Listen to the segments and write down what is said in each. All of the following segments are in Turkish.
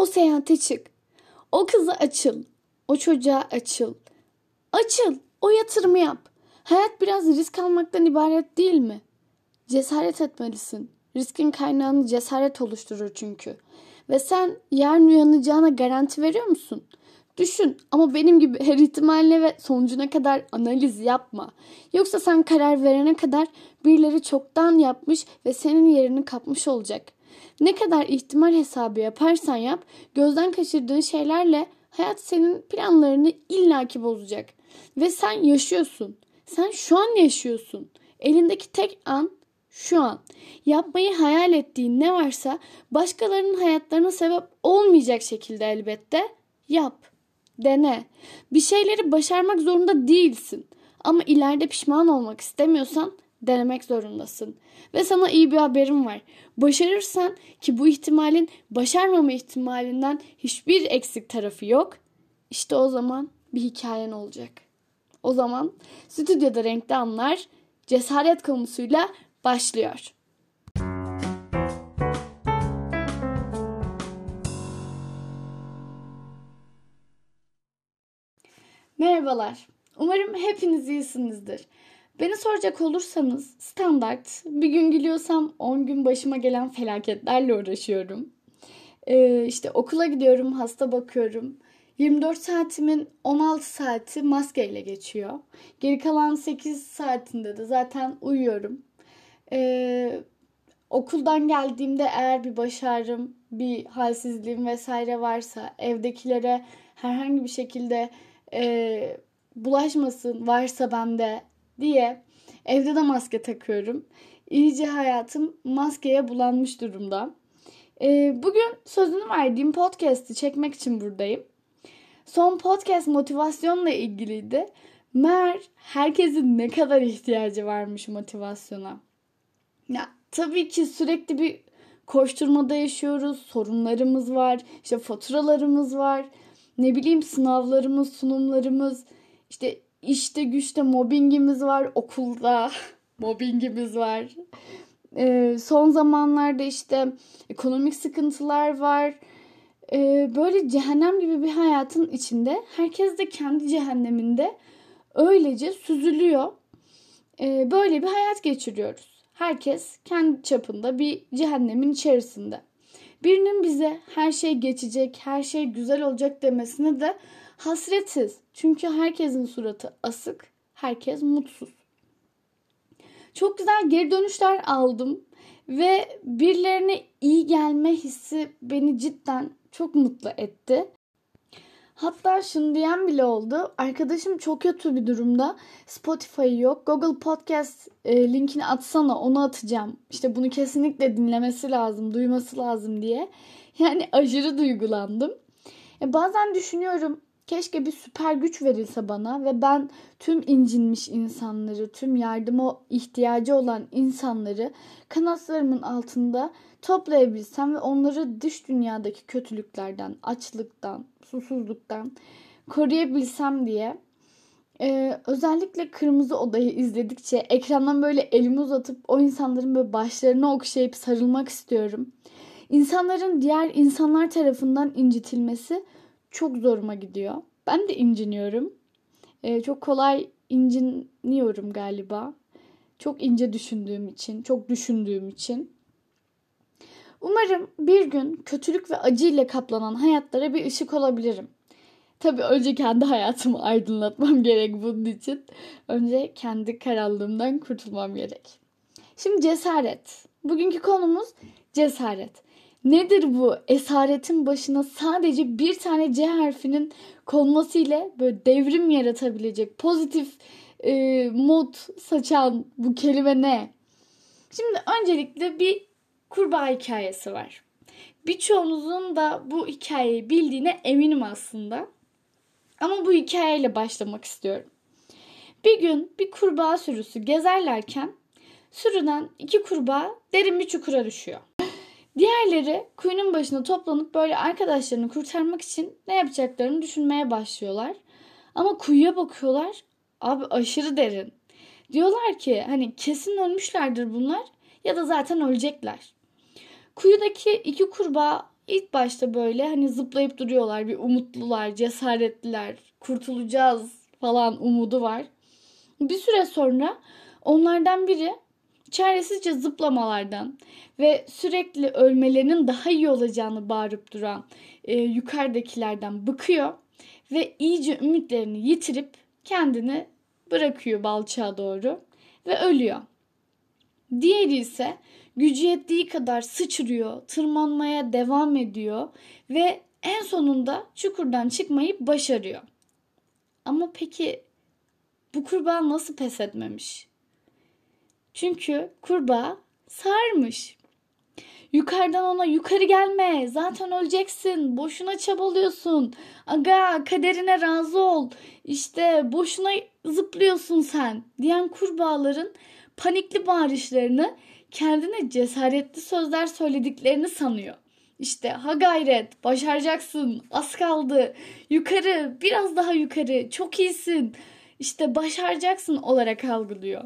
O seyahate çık. O kızı açıl. O çocuğa açıl. Açıl. O yatırımı yap. Hayat biraz risk almaktan ibaret değil mi? Cesaret etmelisin. Riskin kaynağını cesaret oluşturur çünkü. Ve sen yarın uyanacağına garanti veriyor musun? Düşün ama benim gibi her ihtimaline ve sonucuna kadar analiz yapma. Yoksa sen karar verene kadar birileri çoktan yapmış ve senin yerini kapmış olacak. Ne kadar ihtimal hesabı yaparsan yap, gözden kaçırdığın şeylerle hayat senin planlarını illaki bozacak. Ve sen yaşıyorsun. Sen şu an yaşıyorsun. Elindeki tek an şu an. Yapmayı hayal ettiğin ne varsa başkalarının hayatlarına sebep olmayacak şekilde elbette yap. Dene. Bir şeyleri başarmak zorunda değilsin. Ama ileride pişman olmak istemiyorsan denemek zorundasın. Ve sana iyi bir haberim var. Başarırsan ki bu ihtimalin başarmama ihtimalinden hiçbir eksik tarafı yok. İşte o zaman bir hikayen olacak. O zaman stüdyoda renkli anlar cesaret konusuyla başlıyor. Merhabalar. Umarım hepiniz iyisinizdir. Beni soracak olursanız standart bir gün gülüyorsam 10 gün başıma gelen felaketlerle uğraşıyorum. Ee, işte okula gidiyorum, hasta bakıyorum. 24 saatimin 16 saati maskeyle geçiyor. Geri kalan 8 saatinde de zaten uyuyorum. Ee, okuldan geldiğimde eğer bir başarım, bir halsizliğim vesaire varsa evdekilere herhangi bir şekilde e, bulaşmasın varsa bende diye evde de maske takıyorum. İyice hayatım maskeye bulanmış durumda. E, bugün sözünü verdiğim podcast'i çekmek için buradayım. Son podcast motivasyonla ilgiliydi. Meğer herkesin ne kadar ihtiyacı varmış motivasyona. Ya tabii ki sürekli bir koşturmada yaşıyoruz. Sorunlarımız var. işte faturalarımız var ne bileyim sınavlarımız, sunumlarımız, işte işte güçte mobbingimiz var, okulda mobbingimiz var. Ee, son zamanlarda işte ekonomik sıkıntılar var. Ee, böyle cehennem gibi bir hayatın içinde herkes de kendi cehenneminde öylece süzülüyor. Ee, böyle bir hayat geçiriyoruz. Herkes kendi çapında bir cehennemin içerisinde. Birinin bize her şey geçecek, her şey güzel olacak demesine de hasretiz. Çünkü herkesin suratı asık, herkes mutsuz. Çok güzel geri dönüşler aldım ve birilerine iyi gelme hissi beni cidden çok mutlu etti. Hatta şunu diyen bile oldu. Arkadaşım çok kötü bir durumda. Spotify yok. Google Podcast e, linkini atsana onu atacağım. İşte bunu kesinlikle dinlemesi lazım, duyması lazım diye. Yani aşırı duygulandım. E, bazen düşünüyorum keşke bir süper güç verilse bana ve ben tüm incinmiş insanları, tüm yardıma ihtiyacı olan insanları kanatlarımın altında toplayabilsem ve onları dış dünyadaki kötülüklerden, açlıktan, susuzluktan koruyabilsem diye ee, özellikle Kırmızı Oda'yı izledikçe ekrandan böyle elimi uzatıp o insanların böyle başlarını okşayıp sarılmak istiyorum. İnsanların diğer insanlar tarafından incitilmesi çok zoruma gidiyor. Ben de inciniyorum. Ee, çok kolay inciniyorum galiba. Çok ince düşündüğüm için, çok düşündüğüm için. Umarım bir gün kötülük ve acı ile kaplanan hayatlara bir ışık olabilirim. Tabii önce kendi hayatımı aydınlatmam gerek bunun için. Önce kendi karanlığımdan kurtulmam gerek. Şimdi cesaret. Bugünkü konumuz cesaret. Nedir bu esaretin başına sadece bir tane C harfinin konması ile böyle devrim yaratabilecek pozitif e, mod saçan bu kelime ne? Şimdi öncelikle bir kurbağa hikayesi var. Birçoğunuzun da bu hikayeyi bildiğine eminim aslında. Ama bu hikayeyle başlamak istiyorum. Bir gün bir kurbağa sürüsü gezerlerken sürüden iki kurbağa derin bir çukura düşüyor. Diğerleri kuyunun başına toplanıp böyle arkadaşlarını kurtarmak için ne yapacaklarını düşünmeye başlıyorlar. Ama kuyuya bakıyorlar. Abi aşırı derin. Diyorlar ki hani kesin ölmüşlerdir bunlar ya da zaten ölecekler. Kuyudaki iki kurbağa ilk başta böyle hani zıplayıp duruyorlar. Bir umutlular, cesaretliler, kurtulacağız falan umudu var. Bir süre sonra onlardan biri çaresizce zıplamalardan ve sürekli ölmelerinin daha iyi olacağını bağırıp duran e, yukarıdakilerden bıkıyor ve iyice ümitlerini yitirip kendini bırakıyor balçağa doğru ve ölüyor. Diğeri ise gücü yettiği kadar sıçrıyor, tırmanmaya devam ediyor ve en sonunda çukurdan çıkmayı başarıyor. Ama peki bu kurbağa nasıl pes etmemiş? Çünkü kurbağa sarmış. Yukarıdan ona yukarı gelme. Zaten öleceksin. Boşuna çabalıyorsun. Aga kaderine razı ol. İşte boşuna zıplıyorsun sen. Diyen kurbağaların panikli bağırışlarını kendine cesaretli sözler söylediklerini sanıyor. İşte ha gayret, başaracaksın, az kaldı, yukarı, biraz daha yukarı, çok iyisin, işte başaracaksın olarak algılıyor.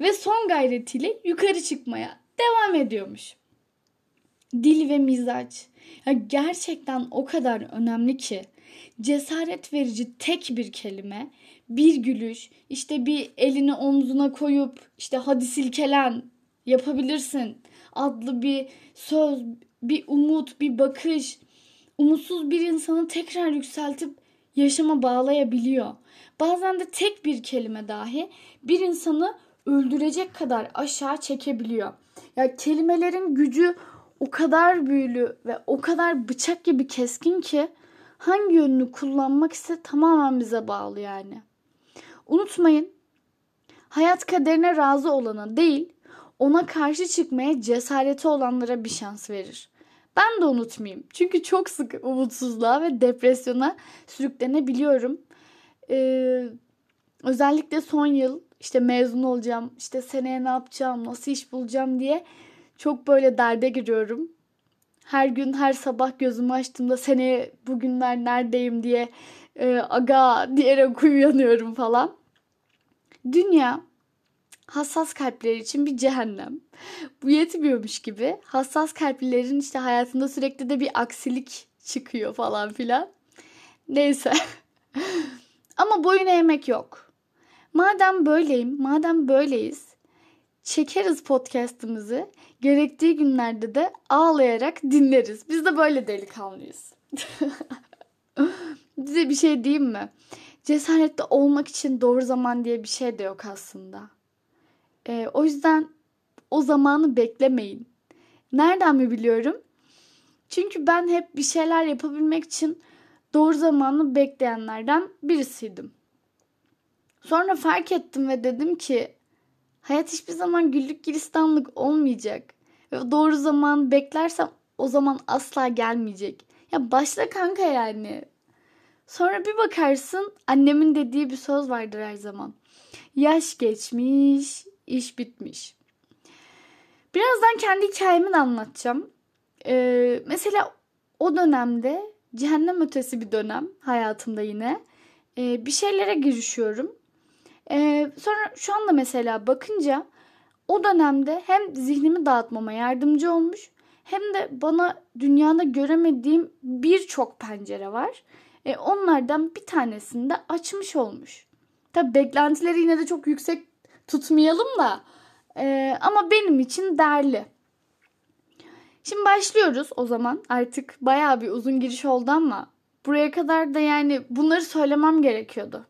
Ve son gayretiyle yukarı çıkmaya devam ediyormuş. Dil ve mizaç ya gerçekten o kadar önemli ki cesaret verici tek bir kelime, bir gülüş, işte bir elini omzuna koyup işte hadi silkelen yapabilirsin adlı bir söz, bir umut, bir bakış umutsuz bir insanı tekrar yükseltip yaşama bağlayabiliyor. Bazen de tek bir kelime dahi bir insanı öldürecek kadar aşağı çekebiliyor. Ya kelimelerin gücü o kadar büyülü ve o kadar bıçak gibi keskin ki hangi yönünü kullanmak ise tamamen bize bağlı yani. Unutmayın hayat kaderine razı olana değil ona karşı çıkmaya cesareti olanlara bir şans verir. Ben de unutmayayım. Çünkü çok sık umutsuzluğa ve depresyona sürüklenebiliyorum. Ee, özellikle son yıl işte mezun olacağım, işte seneye ne yapacağım, nasıl iş bulacağım diye çok böyle derde giriyorum. Her gün her sabah gözümü açtığımda seneye bugünler neredeyim diye e, aga diyerek uyanıyorum falan. Dünya hassas kalpler için bir cehennem. Bu yetmiyormuş gibi hassas kalplilerin işte hayatında sürekli de bir aksilik çıkıyor falan filan. Neyse. Ama boyun eğmek yok. Madem böyleyim, madem böyleyiz, çekeriz podcast'ımızı. Gerektiği günlerde de ağlayarak dinleriz. Biz de böyle delikanlıyız. Size bir şey diyeyim mi? Cesaretli olmak için doğru zaman diye bir şey de yok aslında. Ee, o yüzden o zamanı beklemeyin. Nereden mi biliyorum? Çünkü ben hep bir şeyler yapabilmek için doğru zamanı bekleyenlerden birisiydim. Sonra fark ettim ve dedim ki hayat hiçbir zaman güllük gülistanlık olmayacak. Ve doğru zaman beklersem o zaman asla gelmeyecek. Ya başla kanka yani. Sonra bir bakarsın annemin dediği bir söz vardır her zaman. Yaş geçmiş, iş bitmiş. Birazdan kendi hikayemi de anlatacağım. Ee, mesela o dönemde cehennem ötesi bir dönem hayatımda yine. Ee, bir şeylere girişiyorum. Ee, sonra şu anda mesela bakınca o dönemde hem zihnimi dağıtmama yardımcı olmuş hem de bana dünyada göremediğim birçok pencere var. Ee, onlardan bir tanesini de açmış olmuş. Tabi beklentileri yine de çok yüksek tutmayalım da e, ama benim için değerli. Şimdi başlıyoruz o zaman. Artık bayağı bir uzun giriş oldu ama buraya kadar da yani bunları söylemem gerekiyordu.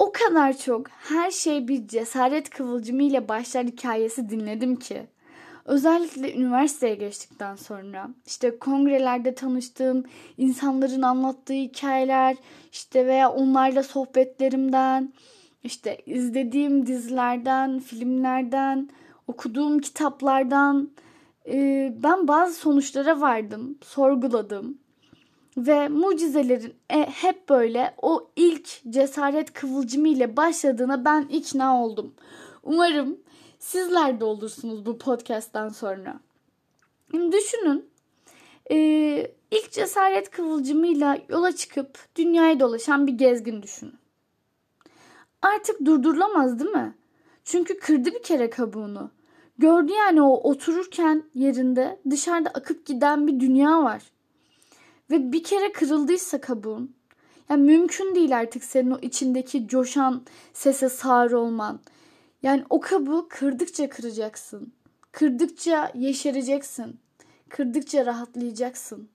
O kadar çok her şey bir cesaret kıvılcımı ile başlar hikayesi dinledim ki. Özellikle üniversiteye geçtikten sonra işte kongrelerde tanıştığım insanların anlattığı hikayeler işte veya onlarla sohbetlerimden işte izlediğim dizilerden, filmlerden, okuduğum kitaplardan ben bazı sonuçlara vardım, sorguladım. Ve mucizelerin e, hep böyle o ilk cesaret kıvılcımı ile başladığına ben ikna oldum. Umarım sizler de olursunuz bu podcast'ten sonra. Şimdi düşünün e, ilk cesaret kıvılcımıyla yola çıkıp dünyayı dolaşan bir gezgin düşünün artık durdurulamaz değil mi? Çünkü kırdı bir kere kabuğunu. Gördü yani o otururken yerinde dışarıda akıp giden bir dünya var. Ve bir kere kırıldıysa kabuğun yani mümkün değil artık senin o içindeki coşan sese sağır olman. Yani o kabuğu kırdıkça kıracaksın. Kırdıkça yeşereceksin. Kırdıkça rahatlayacaksın.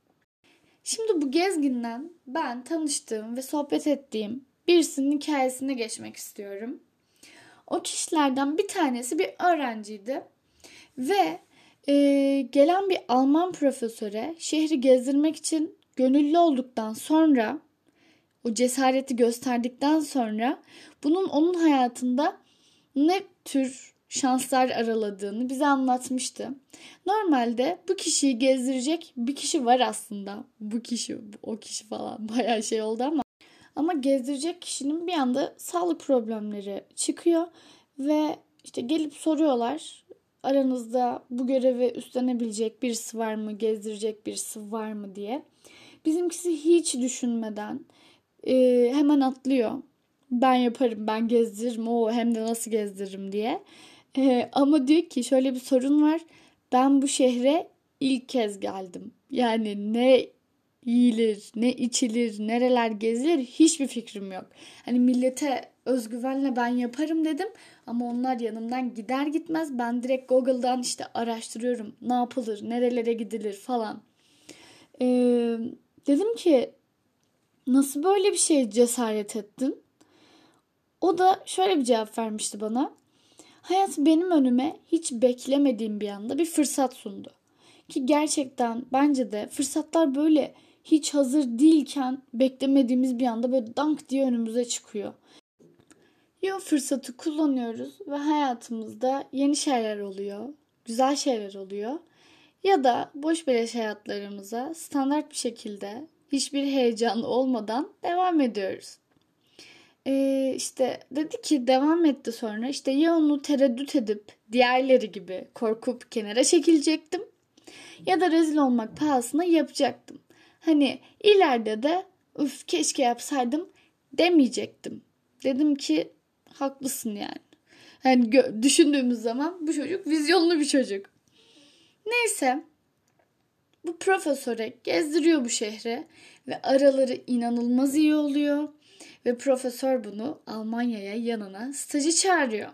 Şimdi bu gezginden ben tanıştığım ve sohbet ettiğim birisinin hikayesine geçmek istiyorum. O kişilerden bir tanesi bir öğrenciydi ve e, gelen bir Alman profesöre şehri gezdirmek için gönüllü olduktan sonra o cesareti gösterdikten sonra bunun onun hayatında ne tür şanslar araladığını bize anlatmıştı. Normalde bu kişiyi gezdirecek bir kişi var aslında. Bu kişi, o kişi falan bayağı şey oldu ama ama gezdirecek kişinin bir anda sağlık problemleri çıkıyor ve işte gelip soruyorlar aranızda bu görevi üstlenebilecek birisi var mı, gezdirecek birisi var mı diye. Bizimkisi hiç düşünmeden e, hemen atlıyor. Ben yaparım, ben gezdiririm, o hem de nasıl gezdiririm diye. E, ama diyor ki şöyle bir sorun var. Ben bu şehre ilk kez geldim. Yani ne yiyilir, ne içilir, nereler gezilir hiçbir fikrim yok. Hani millete özgüvenle ben yaparım dedim ama onlar yanımdan gider gitmez ben direkt Google'dan işte araştırıyorum ne yapılır, nerelere gidilir falan. Ee, dedim ki nasıl böyle bir şeye cesaret ettin? O da şöyle bir cevap vermişti bana. Hayat benim önüme hiç beklemediğim bir anda bir fırsat sundu. Ki gerçekten bence de fırsatlar böyle hiç hazır değilken beklemediğimiz bir anda böyle dank diye önümüze çıkıyor. Ya fırsatı kullanıyoruz ve hayatımızda yeni şeyler oluyor, güzel şeyler oluyor. Ya da boş beleş hayatlarımıza standart bir şekilde hiçbir heyecan olmadan devam ediyoruz. Ee, işte dedi ki devam etti sonra işte ya onu tereddüt edip diğerleri gibi korkup kenara çekilecektim ya da rezil olmak pahasına yapacaktım. Hani ileride de üf keşke yapsaydım demeyecektim. Dedim ki haklısın yani. Yani düşündüğümüz zaman bu çocuk vizyonlu bir çocuk. Neyse bu profesöre gezdiriyor bu şehre ve araları inanılmaz iyi oluyor. Ve profesör bunu Almanya'ya yanına stajı çağırıyor.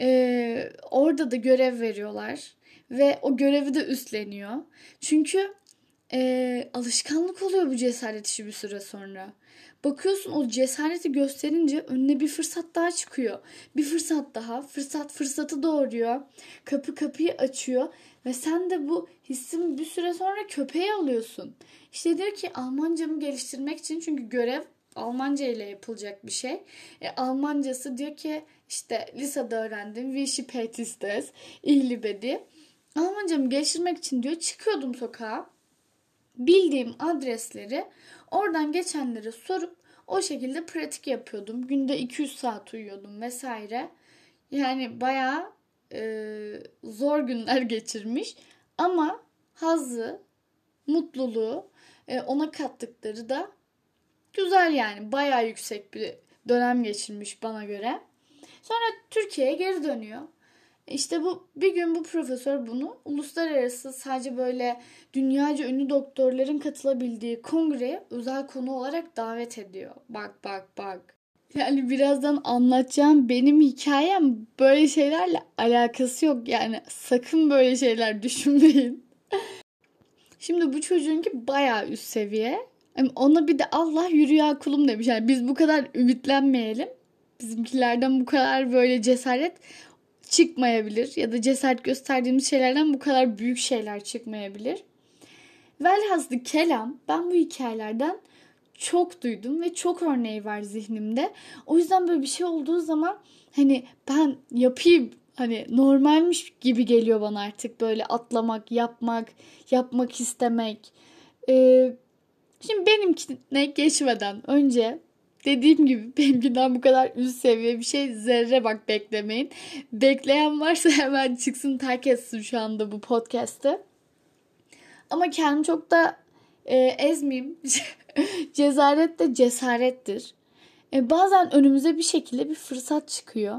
Ee, orada da görev veriyorlar ve o görevi de üstleniyor. Çünkü e, alışkanlık oluyor bu cesaret işi bir süre sonra. Bakıyorsun o cesareti gösterince önüne bir fırsat daha çıkıyor. Bir fırsat daha, fırsat fırsatı doğuruyor. Kapı kapıyı açıyor ve sen de bu hissin bir süre sonra köpeği alıyorsun. İşte diyor ki Almancamı geliştirmek için çünkü görev Almanca ile yapılacak bir şey. E, Almancası diyor ki işte lisede öğrendim. Wie spät ist es? Almancamı geliştirmek için diyor çıkıyordum sokağa. Bildiğim adresleri oradan geçenlere sorup o şekilde pratik yapıyordum. Günde 200 saat uyuyordum vesaire. Yani bayağı e, zor günler geçirmiş. Ama hazı, mutluluğu e, ona kattıkları da güzel yani. Bayağı yüksek bir dönem geçirmiş bana göre. Sonra Türkiye'ye geri dönüyor. İşte bu bir gün bu profesör bunu uluslararası sadece böyle dünyaca ünlü doktorların katılabildiği kongreye özel konu olarak davet ediyor. Bak bak bak. Yani birazdan anlatacağım benim hikayem böyle şeylerle alakası yok. Yani sakın böyle şeyler düşünmeyin. Şimdi bu çocuğunki bayağı üst seviye. Yani ona bir de Allah yürü kulum demiş. Yani biz bu kadar ümitlenmeyelim. Bizimkilerden bu kadar böyle cesaret çıkmayabilir. Ya da cesaret gösterdiğimiz şeylerden bu kadar büyük şeyler çıkmayabilir. Velhaslı kelam ben bu hikayelerden çok duydum ve çok örneği var zihnimde. O yüzden böyle bir şey olduğu zaman hani ben yapayım hani normalmiş gibi geliyor bana artık böyle atlamak, yapmak, yapmak istemek. Ee, şimdi benimkine geçmeden önce dediğim gibi benimkinden bu kadar üst seviye bir şey zerre bak beklemeyin. Bekleyen varsa hemen çıksın terk etsin şu anda bu podcast'ı. Ama kendimi çok da e, ezmeyeyim. Cesaret de cesarettir. E, bazen önümüze bir şekilde bir fırsat çıkıyor.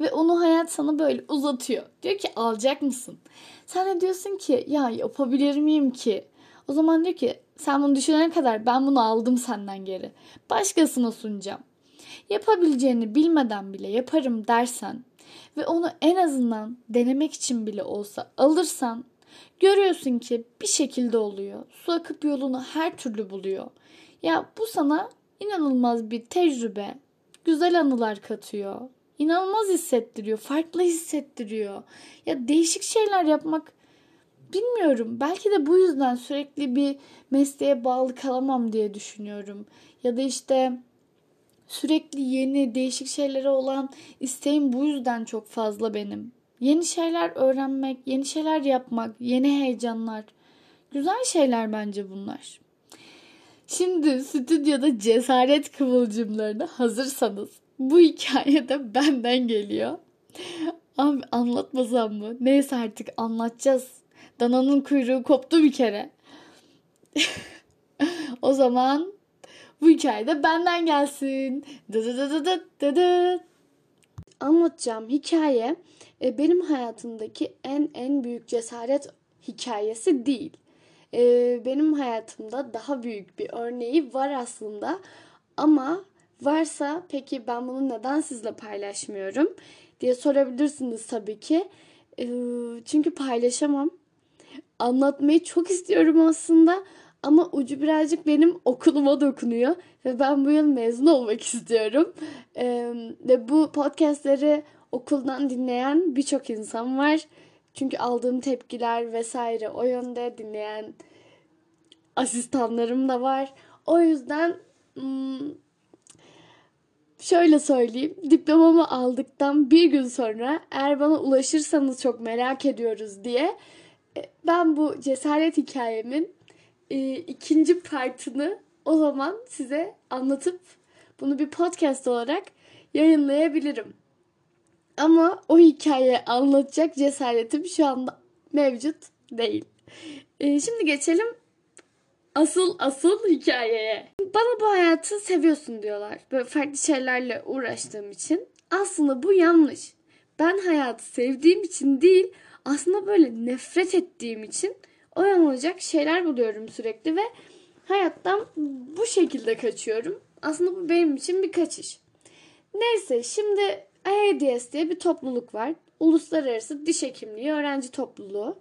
Ve onu hayat sana böyle uzatıyor. Diyor ki alacak mısın? Sen de diyorsun ki ya yapabilir miyim ki? O zaman diyor ki sen bunu düşünene kadar ben bunu aldım senden geri. Başkasına sunacağım. Yapabileceğini bilmeden bile yaparım dersen ve onu en azından denemek için bile olsa alırsan görüyorsun ki bir şekilde oluyor. Su akıp yolunu her türlü buluyor. Ya bu sana inanılmaz bir tecrübe, güzel anılar katıyor. İnanılmaz hissettiriyor, farklı hissettiriyor. Ya değişik şeyler yapmak bilmiyorum. Belki de bu yüzden sürekli bir mesleğe bağlı kalamam diye düşünüyorum. Ya da işte sürekli yeni değişik şeylere olan isteğim bu yüzden çok fazla benim. Yeni şeyler öğrenmek, yeni şeyler yapmak, yeni heyecanlar. Güzel şeyler bence bunlar. Şimdi stüdyoda cesaret kıvılcımlarına hazırsanız bu hikaye de benden geliyor. Abi anlatmasam mı? Neyse artık anlatacağız. Dananın kuyruğu koptu bir kere. o zaman bu hikaye de benden gelsin. Dı dı dı dı dı dı. Anlatacağım hikaye e, benim hayatımdaki en en büyük cesaret hikayesi değil. E, benim hayatımda daha büyük bir örneği var aslında. Ama varsa peki ben bunu neden sizle paylaşmıyorum diye sorabilirsiniz tabii ki. E, çünkü paylaşamam. Anlatmayı çok istiyorum aslında ama ucu birazcık benim okuluma dokunuyor ve ben bu yıl mezun olmak istiyorum. Ee, ve bu podcastleri okuldan dinleyen birçok insan var. Çünkü aldığım tepkiler vesaire o yönde dinleyen asistanlarım da var. O yüzden hmm, şöyle söyleyeyim. Diplomamı aldıktan bir gün sonra eğer bana ulaşırsanız çok merak ediyoruz diye ben bu cesaret hikayemin e, ikinci partını o zaman size anlatıp bunu bir podcast olarak yayınlayabilirim. Ama o hikayeyi anlatacak cesaretim şu anda mevcut değil. E, şimdi geçelim asıl asıl hikayeye. Bana bu hayatı seviyorsun diyorlar. Böyle farklı şeylerle uğraştığım için. Aslında bu yanlış. Ben hayatı sevdiğim için değil, aslında böyle nefret ettiğim için oyalanacak şeyler buluyorum sürekli ve hayattan bu şekilde kaçıyorum. Aslında bu benim için bir kaçış. Neyse şimdi AIDS diye bir topluluk var. Uluslararası Diş Hekimliği Öğrenci Topluluğu.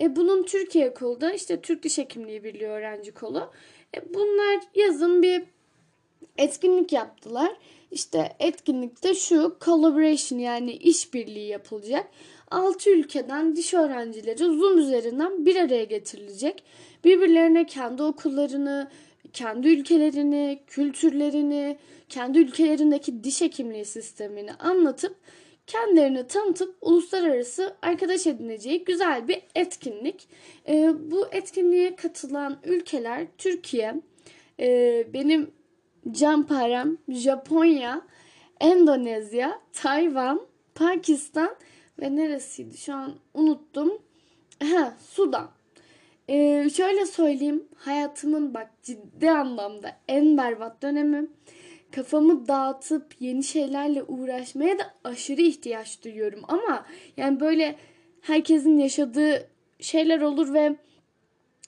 E, bunun Türkiye kolu da işte Türk Diş Hekimliği Birliği Öğrenci Kolu. E, bunlar yazın bir etkinlik yaptılar. İşte etkinlikte şu collaboration yani işbirliği yapılacak. 6 ülkeden diş öğrencileri Zoom üzerinden bir araya getirilecek. Birbirlerine kendi okullarını, kendi ülkelerini, kültürlerini, kendi ülkelerindeki diş hekimliği sistemini anlatıp kendilerini tanıtıp uluslararası arkadaş edineceği güzel bir etkinlik. E, bu etkinliğe katılan ülkeler Türkiye, e, benim can param, Japonya, Endonezya, Tayvan, Pakistan ve neresiydi şu an unuttum. Ha, Sudan. Ee, şöyle söyleyeyim hayatımın bak ciddi anlamda en berbat dönemi. Kafamı dağıtıp yeni şeylerle uğraşmaya da aşırı ihtiyaç duyuyorum. Ama yani böyle herkesin yaşadığı şeyler olur ve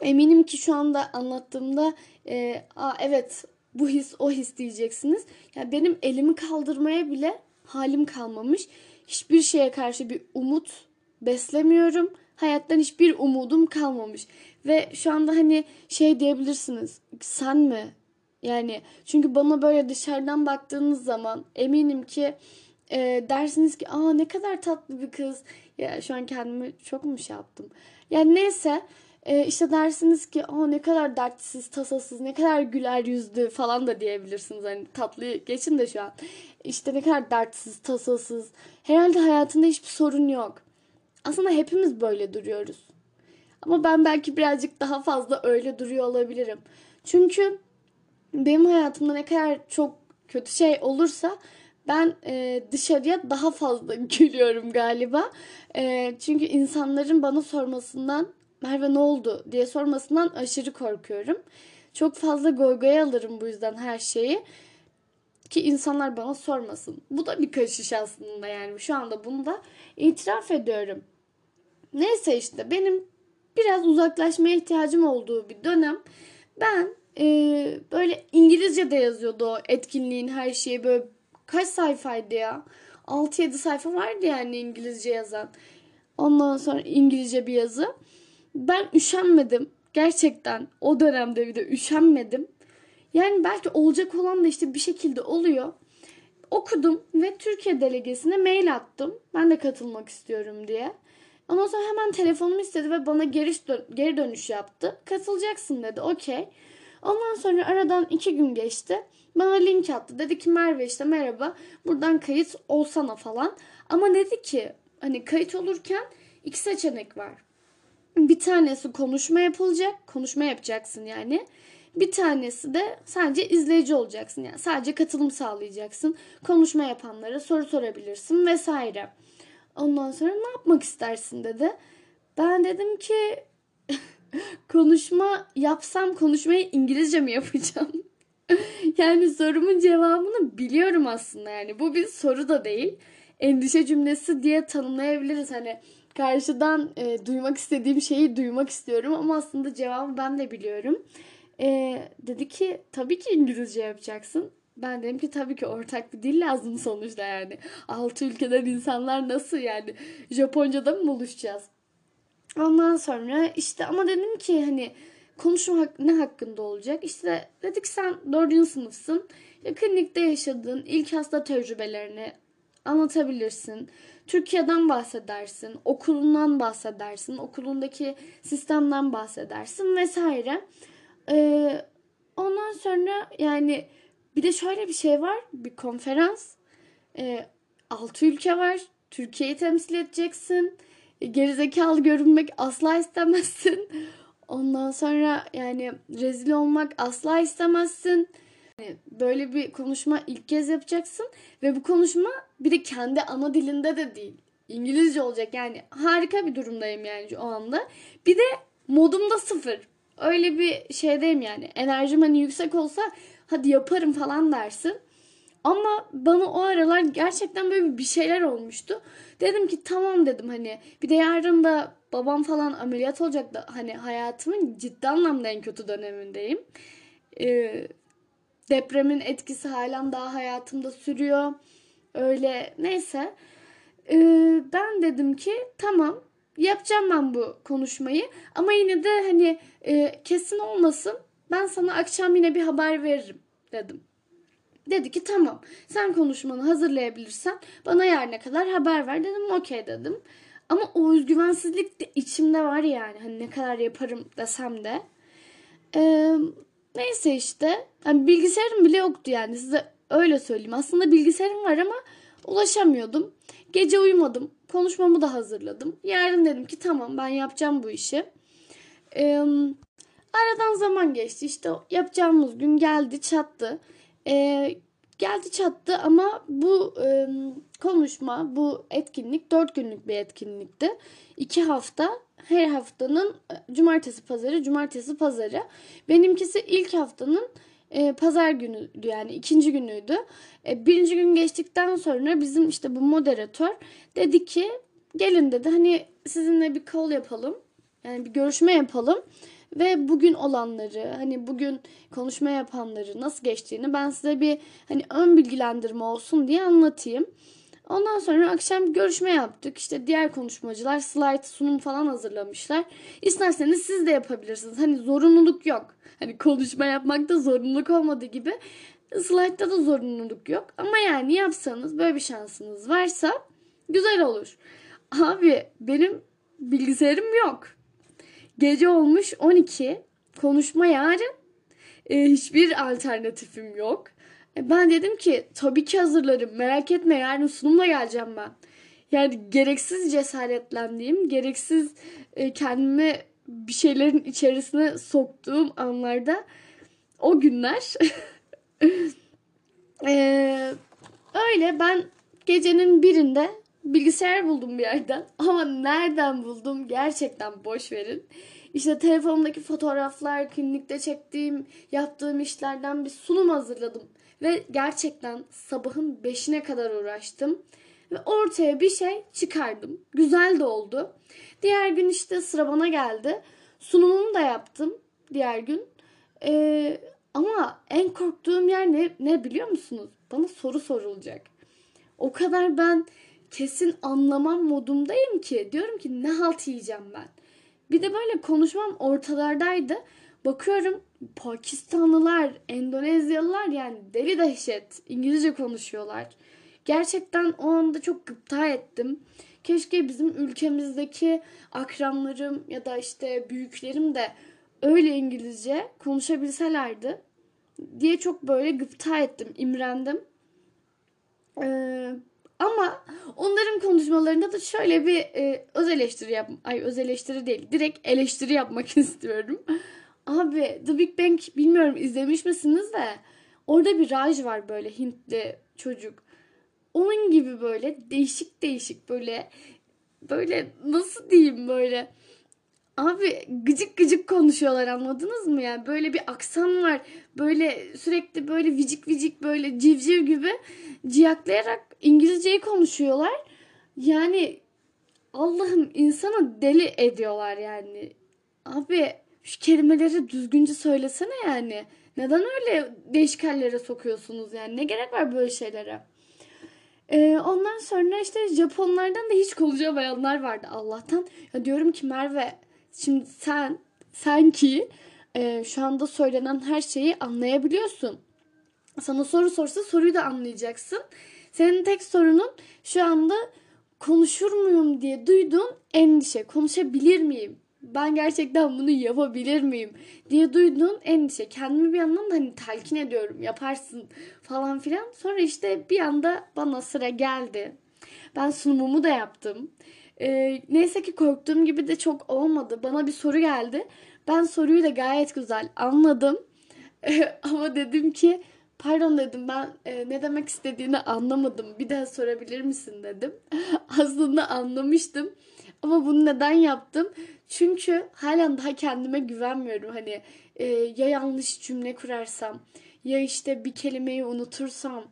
eminim ki şu anda anlattığımda e, Aa, evet bu his o his diyeceksiniz. Yani benim elimi kaldırmaya bile halim kalmamış hiçbir şeye karşı bir umut beslemiyorum. Hayattan hiçbir umudum kalmamış. Ve şu anda hani şey diyebilirsiniz. Sen mi? Yani çünkü bana böyle dışarıdan baktığınız zaman eminim ki e, dersiniz ki aa ne kadar tatlı bir kız. Ya şu an kendimi çok mu şey yaptım. Yani neyse e, işte dersiniz ki aa ne kadar dertsiz, tasasız, ne kadar güler yüzlü falan da diyebilirsiniz. Hani tatlıyı geçin de şu an. İşte ne kadar dertsiz, tasasız. Herhalde hayatında hiçbir sorun yok. Aslında hepimiz böyle duruyoruz. Ama ben belki birazcık daha fazla öyle duruyor olabilirim. Çünkü benim hayatımda ne kadar çok kötü şey olursa ben e, dışarıya daha fazla gülüyorum galiba. E, çünkü insanların bana sormasından Merve ne oldu diye sormasından aşırı korkuyorum. Çok fazla goygoya alırım bu yüzden her şeyi. ki insanlar bana sormasın. Bu da bir kaçış aslında yani şu anda bunu da itiraf ediyorum. Neyse işte benim biraz uzaklaşmaya ihtiyacım olduğu bir dönem ben e, böyle İngilizce de yazıyordu o etkinliğin her şeyi böyle kaç sayfaydı ya? 6-7 sayfa vardı yani İngilizce yazan. Ondan sonra İngilizce bir yazı. Ben üşenmedim. Gerçekten o dönemde bir de üşenmedim. Yani belki olacak olan da işte bir şekilde oluyor. Okudum ve Türkiye delegesine mail attım. Ben de katılmak istiyorum diye. Ondan sonra hemen telefonumu istedi ve bana geri, dön- geri dönüş yaptı. Katılacaksın dedi. Okey. Ondan sonra aradan iki gün geçti. Bana link attı. Dedi ki Merve işte merhaba. Buradan kayıt olsana falan. Ama dedi ki hani kayıt olurken iki seçenek var. Bir tanesi konuşma yapılacak. Konuşma yapacaksın yani. Bir tanesi de sadece izleyici olacaksın. Yani sadece katılım sağlayacaksın. Konuşma yapanlara soru sorabilirsin vesaire. Ondan sonra ne yapmak istersin dedi. Ben dedim ki konuşma yapsam konuşmayı İngilizce mi yapacağım? yani sorumun cevabını biliyorum aslında yani. Bu bir soru da değil. Endişe cümlesi diye tanımlayabiliriz. Hani karşıdan e, duymak istediğim şeyi duymak istiyorum ama aslında cevabı ben de biliyorum. E, dedi ki tabii ki İngilizce yapacaksın. Ben dedim ki tabii ki ortak bir dil lazım sonuçta yani. Altı ülkeden insanlar nasıl yani Japonca'da mı buluşacağız? Ondan sonra işte ama dedim ki hani konuşma ne hakkında olacak? İşte dedik sen dördüncü sınıfsın. İşte klinikte yaşadığın ilk hasta tecrübelerini anlatabilirsin. Türkiye'den bahsedersin, okulundan bahsedersin, okulundaki sistemden bahsedersin vesaire. Ee, ondan sonra yani bir de şöyle bir şey var. Bir konferans. Ee, 6 ülke var. Türkiye'yi temsil edeceksin. E, gerizekalı görünmek asla istemezsin. Ondan sonra yani rezil olmak asla istemezsin. Yani böyle bir konuşma ilk kez yapacaksın ve bu konuşma bir de kendi ana dilinde de değil. İngilizce olacak yani harika bir durumdayım yani o anda. Bir de modum da sıfır. Öyle bir şeydeyim yani. Enerjim hani yüksek olsa hadi yaparım falan dersin. Ama bana o aralar gerçekten böyle bir şeyler olmuştu. Dedim ki tamam dedim hani bir de yarın da babam falan ameliyat olacak da hani hayatımın ciddi anlamda en kötü dönemindeyim. Ee, depremin etkisi halen daha hayatımda sürüyor. Öyle neyse. Ee, ben dedim ki tamam yapacağım ben bu konuşmayı ama yine de hani e, kesin olmasın ben sana akşam yine bir haber veririm dedim. Dedi ki tamam sen konuşmanı hazırlayabilirsen bana yarına kadar haber ver dedim okey dedim. Ama o özgüvensizlik de içimde var yani hani ne kadar yaparım desem de. Ee, neyse işte yani bilgisayarım bile yoktu yani size öyle söyleyeyim. Aslında bilgisayarım var ama ulaşamıyordum. Gece uyumadım. Konuşmamı da hazırladım. Yarın dedim ki tamam ben yapacağım bu işi. Ee, aradan zaman geçti. İşte yapacağımız gün geldi çattı. Ee, geldi çattı ama bu e, konuşma, bu etkinlik dört günlük bir etkinlikti. İki hafta, her haftanın e, cumartesi pazarı, cumartesi pazarı. Benimkisi ilk haftanın e, pazar günüydü yani ikinci günüydü. E, birinci gün geçtikten sonra bizim işte bu moderatör dedi ki gelin dedi hani sizinle bir call yapalım. Yani bir görüşme yapalım ve bugün olanları hani bugün konuşma yapanları nasıl geçtiğini ben size bir hani ön bilgilendirme olsun diye anlatayım. Ondan sonra akşam görüşme yaptık. İşte diğer konuşmacılar slide sunum falan hazırlamışlar. İsterseniz siz de yapabilirsiniz. Hani zorunluluk yok. Hani konuşma yapmakta zorunluluk olmadığı gibi slide'da da zorunluluk yok. Ama yani yapsanız böyle bir şansınız varsa güzel olur. Abi benim bilgisayarım yok. Gece olmuş 12. Konuşma yarın. E, hiçbir alternatifim yok. E, ben dedim ki tabii ki hazırlarım. Merak etme yarın sunumla geleceğim ben. Yani gereksiz cesaretlendiğim, gereksiz e, kendimi bir şeylerin içerisine soktuğum anlarda o günler e, öyle ben gecenin birinde bilgisayar buldum bir yerden ama nereden buldum gerçekten boş verin. işte telefonumdaki fotoğraflar, klinikte çektiğim, yaptığım işlerden bir sunum hazırladım. Ve gerçekten sabahın 5'ine kadar uğraştım. Ve ortaya bir şey çıkardım. Güzel de oldu. Diğer gün işte sıra bana geldi. Sunumumu da yaptım diğer gün. Ee, ama en korktuğum yer ne, ne biliyor musunuz? Bana soru sorulacak. O kadar ben kesin anlamam modumdayım ki. Diyorum ki ne halt yiyeceğim ben. Bir de böyle konuşmam ortalardaydı. Bakıyorum Pakistanlılar, Endonezyalılar yani deli dehşet İngilizce konuşuyorlar. Gerçekten o anda çok gıpta ettim. Keşke bizim ülkemizdeki akranlarım ya da işte büyüklerim de öyle İngilizce konuşabilselerdi diye çok böyle gıpta ettim, imrendim. Ee, ama onların konuşmalarında da şöyle bir e, öz eleştiri yap, ay öz eleştiri değil, direkt eleştiri yapmak istiyorum. Abi The Big Bang bilmiyorum izlemiş misiniz de orada bir Raj var böyle Hintli çocuk. Onun gibi böyle değişik değişik böyle böyle nasıl diyeyim böyle Abi gıcık gıcık konuşuyorlar anladınız mı yani? Böyle bir aksan var. Böyle sürekli böyle vicik vicik böyle civciv gibi ciyaklayarak İngilizceyi konuşuyorlar. Yani Allah'ım insanı deli ediyorlar yani. Abi şu kelimeleri düzgünce söylesene yani. Neden öyle değişik hallere sokuyorsunuz yani? Ne gerek var böyle şeylere? Ee, ondan sonra işte Japonlardan da hiç konuşamayanlar vardı Allah'tan. Ya diyorum ki Merve Şimdi sen sanki e, şu anda söylenen her şeyi anlayabiliyorsun. Sana soru sorsa soruyu da anlayacaksın. Senin tek sorunun şu anda konuşur muyum diye duyduğun endişe. Konuşabilir miyim? Ben gerçekten bunu yapabilir miyim diye duyduğun endişe. Kendimi bir yandan da hani telkin ediyorum yaparsın falan filan. Sonra işte bir anda bana sıra geldi. Ben sunumumu da yaptım. E, neyse ki korktuğum gibi de çok olmadı. Bana bir soru geldi. Ben soruyu da gayet güzel anladım. ama dedim ki pardon dedim ben e, ne demek istediğini anlamadım. Bir daha sorabilir misin dedim. Aslında anlamıştım. Ama bunu neden yaptım? Çünkü halen daha kendime güvenmiyorum. Hani e, ya yanlış cümle kurarsam ya işte bir kelimeyi unutursam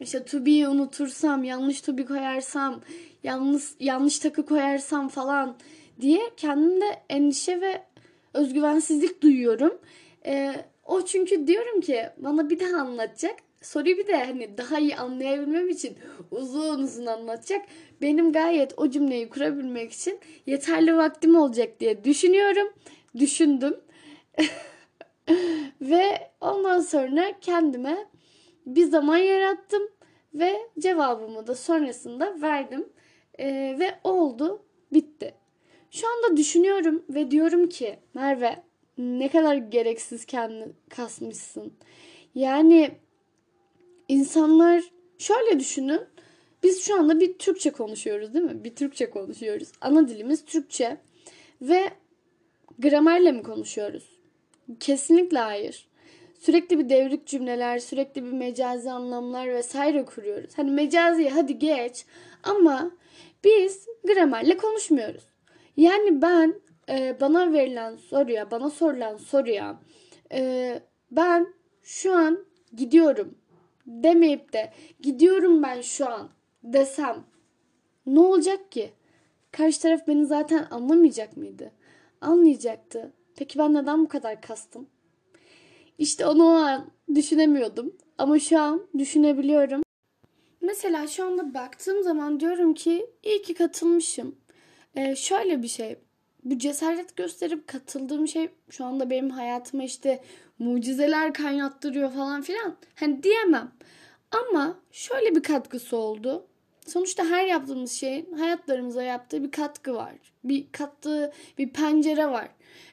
işte to be'yi unutursam, yanlış to be koyarsam, yanlış yanlış takı koyarsam falan diye kendimde endişe ve özgüvensizlik duyuyorum. Ee, o çünkü diyorum ki bana bir daha anlatacak. Soruyu bir de hani daha iyi anlayabilmem için uzun uzun anlatacak. Benim gayet o cümleyi kurabilmek için yeterli vaktim olacak diye düşünüyorum. Düşündüm. ve ondan sonra kendime bir zaman yarattım ve cevabımı da sonrasında verdim ee, ve oldu bitti. Şu anda düşünüyorum ve diyorum ki Merve ne kadar gereksiz kendini kasmışsın. Yani insanlar şöyle düşünün. Biz şu anda bir Türkçe konuşuyoruz değil mi? Bir Türkçe konuşuyoruz. Ana dilimiz Türkçe. Ve gramerle mi konuşuyoruz? Kesinlikle hayır sürekli bir devrik cümleler, sürekli bir mecazi anlamlar vesaire kuruyoruz. Hani mecazi hadi geç ama biz gramerle konuşmuyoruz. Yani ben e, bana verilen soruya, bana sorulan soruya e, ben şu an gidiyorum demeyip de gidiyorum ben şu an desem ne olacak ki? Karşı taraf beni zaten anlamayacak mıydı? Anlayacaktı. Peki ben neden bu kadar kastım? İşte onu o an düşünemiyordum. Ama şu an düşünebiliyorum. Mesela şu anda baktığım zaman diyorum ki iyi ki katılmışım. Ee, şöyle bir şey. Bu cesaret gösterip katıldığım şey şu anda benim hayatıma işte mucizeler kaynattırıyor falan filan. Hani diyemem. Ama şöyle bir katkısı oldu. Sonuçta her yaptığımız şeyin hayatlarımıza yaptığı bir katkı var. Bir kattığı bir pencere var.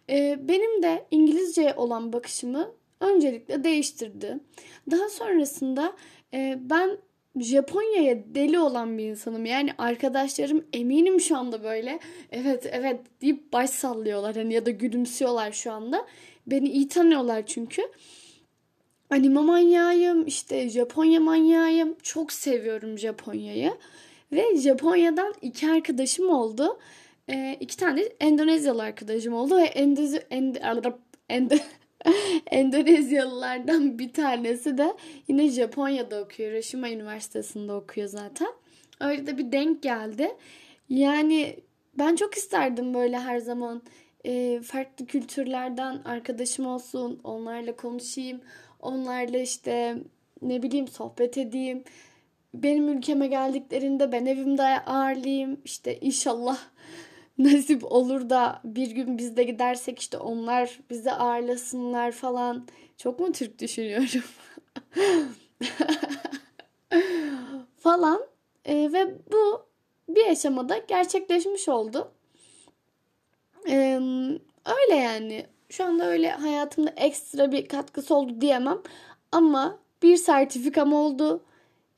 Ee, benim de İngilizce olan bakışımı öncelikle değiştirdi. Daha sonrasında e, ben Japonya'ya deli olan bir insanım. Yani arkadaşlarım eminim şu anda böyle evet evet deyip baş sallıyorlar hani ya da gülümsüyorlar şu anda. Beni iyi tanıyorlar çünkü. Anime manyağıyım, işte Japonya manyağıyım. Çok seviyorum Japonya'yı. Ve Japonya'dan iki arkadaşım oldu. e, iki tane Endonezyalı arkadaşım oldu ve Endezi, Ende, Ende, Endonezyalılardan bir tanesi de yine Japonya'da okuyor. Hiroshima Üniversitesi'nde okuyor zaten. Öyle de bir denk geldi. Yani ben çok isterdim böyle her zaman e, farklı kültürlerden arkadaşım olsun, onlarla konuşayım, onlarla işte ne bileyim sohbet edeyim. Benim ülkeme geldiklerinde ben evimde ağırlayayım. İşte inşallah nasip olur da bir gün biz de gidersek işte onlar bizi ağırlasınlar falan. Çok mu Türk düşünüyorum? falan. E, ve bu bir aşamada gerçekleşmiş oldu. E, öyle yani. Şu anda öyle hayatımda ekstra bir katkısı oldu diyemem. Ama bir sertifikam oldu.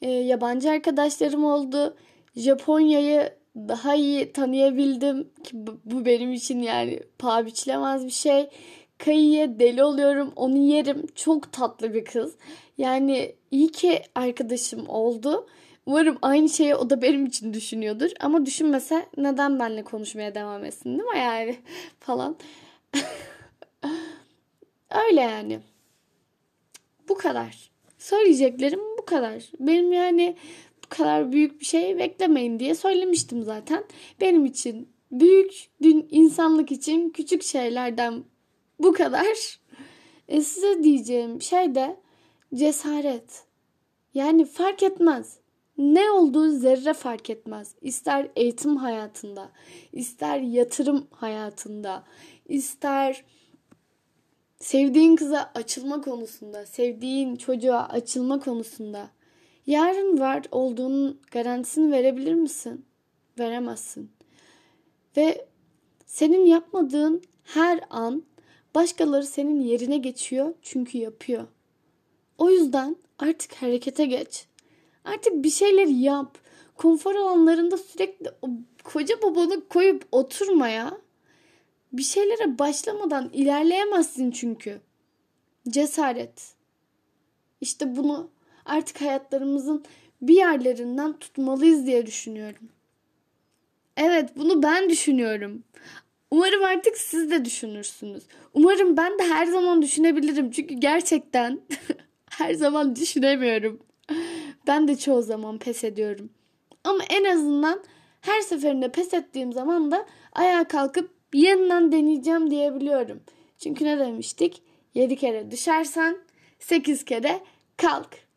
E, yabancı arkadaşlarım oldu. Japonya'yı daha iyi tanıyabildim ki bu benim için yani paha biçilemez bir şey. Kayıya deli oluyorum. Onu yerim. Çok tatlı bir kız. Yani iyi ki arkadaşım oldu. Umarım aynı şeyi o da benim için düşünüyordur. Ama düşünmese neden benimle konuşmaya devam etsin değil mi yani falan. Öyle yani. Bu kadar. Söyleyeceklerim bu kadar. Benim yani bu kadar büyük bir şey beklemeyin diye söylemiştim zaten. Benim için büyük, dün insanlık için küçük şeylerden bu kadar. E size diyeceğim şey de cesaret. Yani fark etmez. Ne olduğu zerre fark etmez. İster eğitim hayatında, ister yatırım hayatında, ister sevdiğin kıza açılma konusunda, sevdiğin çocuğa açılma konusunda. Yarın var olduğunun garantisini verebilir misin? Veremezsin. Ve senin yapmadığın her an başkaları senin yerine geçiyor çünkü yapıyor. O yüzden artık harekete geç. Artık bir şeyler yap. Konfor alanlarında sürekli koca babanı koyup oturmaya. Bir şeylere başlamadan ilerleyemezsin çünkü. Cesaret. İşte bunu artık hayatlarımızın bir yerlerinden tutmalıyız diye düşünüyorum. Evet, bunu ben düşünüyorum. Umarım artık siz de düşünürsünüz. Umarım ben de her zaman düşünebilirim. Çünkü gerçekten her zaman düşünemiyorum. Ben de çoğu zaman pes ediyorum. Ama en azından her seferinde pes ettiğim zaman da ayağa kalkıp yeniden deneyeceğim diyebiliyorum. Çünkü ne demiştik? 7 kere düşersen 8 kere kalk.